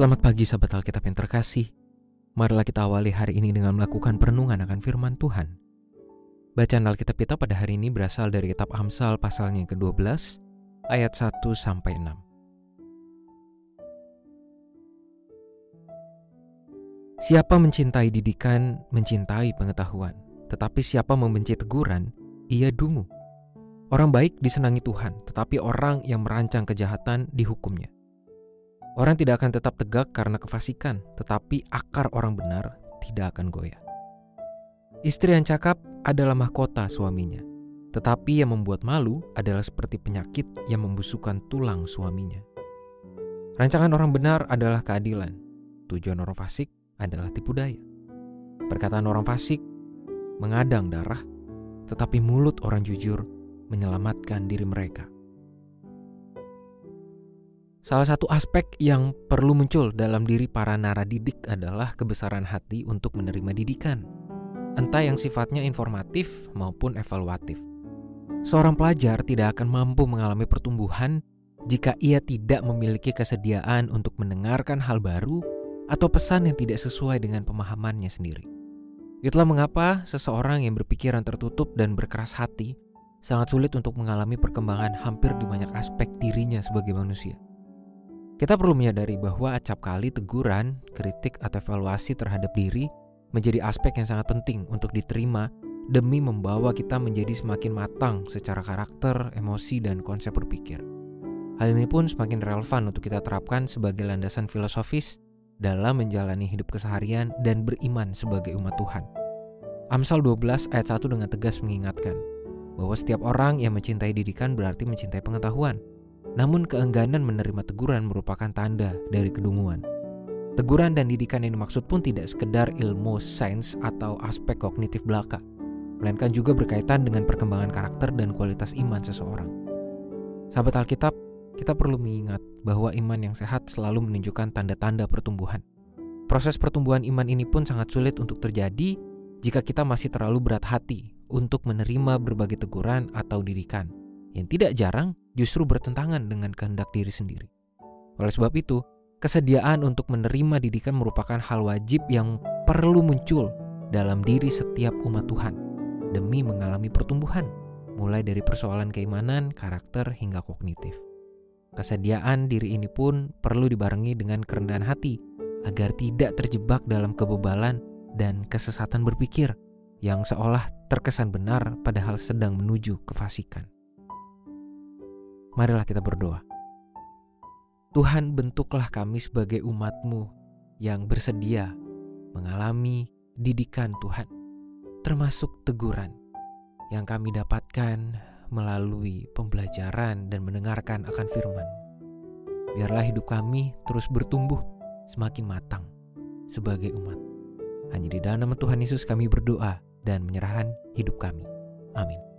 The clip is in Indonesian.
Selamat pagi sahabat Alkitab yang terkasih. Marilah kita awali hari ini dengan melakukan perenungan akan firman Tuhan. Bacaan Alkitab kita pada hari ini berasal dari kitab Amsal pasalnya yang ke-12 ayat 1 sampai 6. Siapa mencintai didikan, mencintai pengetahuan. Tetapi siapa membenci teguran, ia dungu. Orang baik disenangi Tuhan, tetapi orang yang merancang kejahatan dihukumnya. Orang tidak akan tetap tegak karena kefasikan, tetapi akar orang benar tidak akan goyah. Istri yang cakap adalah mahkota suaminya, tetapi yang membuat malu adalah seperti penyakit yang membusukkan tulang suaminya. Rancangan orang benar adalah keadilan, tujuan orang fasik adalah tipu daya. Perkataan orang fasik mengadang darah, tetapi mulut orang jujur menyelamatkan diri mereka. Salah satu aspek yang perlu muncul dalam diri para naradidik adalah kebesaran hati untuk menerima didikan, entah yang sifatnya informatif maupun evaluatif. Seorang pelajar tidak akan mampu mengalami pertumbuhan jika ia tidak memiliki kesediaan untuk mendengarkan hal baru atau pesan yang tidak sesuai dengan pemahamannya sendiri. Itulah mengapa seseorang yang berpikiran tertutup dan berkeras hati sangat sulit untuk mengalami perkembangan hampir di banyak aspek dirinya sebagai manusia. Kita perlu menyadari bahwa acap kali teguran, kritik, atau evaluasi terhadap diri menjadi aspek yang sangat penting untuk diterima demi membawa kita menjadi semakin matang secara karakter, emosi, dan konsep berpikir. Hal ini pun semakin relevan untuk kita terapkan sebagai landasan filosofis dalam menjalani hidup keseharian dan beriman sebagai umat Tuhan. Amsal 12 ayat 1 dengan tegas mengingatkan bahwa setiap orang yang mencintai didikan berarti mencintai pengetahuan. Namun keengganan menerima teguran merupakan tanda dari kedunguan. Teguran dan didikan yang dimaksud pun tidak sekedar ilmu sains atau aspek kognitif belaka, melainkan juga berkaitan dengan perkembangan karakter dan kualitas iman seseorang. Sahabat Alkitab, kita perlu mengingat bahwa iman yang sehat selalu menunjukkan tanda-tanda pertumbuhan. Proses pertumbuhan iman ini pun sangat sulit untuk terjadi jika kita masih terlalu berat hati untuk menerima berbagai teguran atau didikan yang tidak jarang justru bertentangan dengan kehendak diri sendiri. Oleh sebab itu, kesediaan untuk menerima didikan merupakan hal wajib yang perlu muncul dalam diri setiap umat Tuhan demi mengalami pertumbuhan, mulai dari persoalan keimanan, karakter, hingga kognitif. Kesediaan diri ini pun perlu dibarengi dengan kerendahan hati agar tidak terjebak dalam kebebalan dan kesesatan berpikir yang seolah terkesan benar padahal sedang menuju kefasikan. Marilah kita berdoa. Tuhan bentuklah kami sebagai umatmu yang bersedia mengalami didikan Tuhan, termasuk teguran yang kami dapatkan melalui pembelajaran dan mendengarkan akan firman. Biarlah hidup kami terus bertumbuh semakin matang sebagai umat. Hanya di dalam nama Tuhan Yesus kami berdoa dan menyerahkan hidup kami. Amin.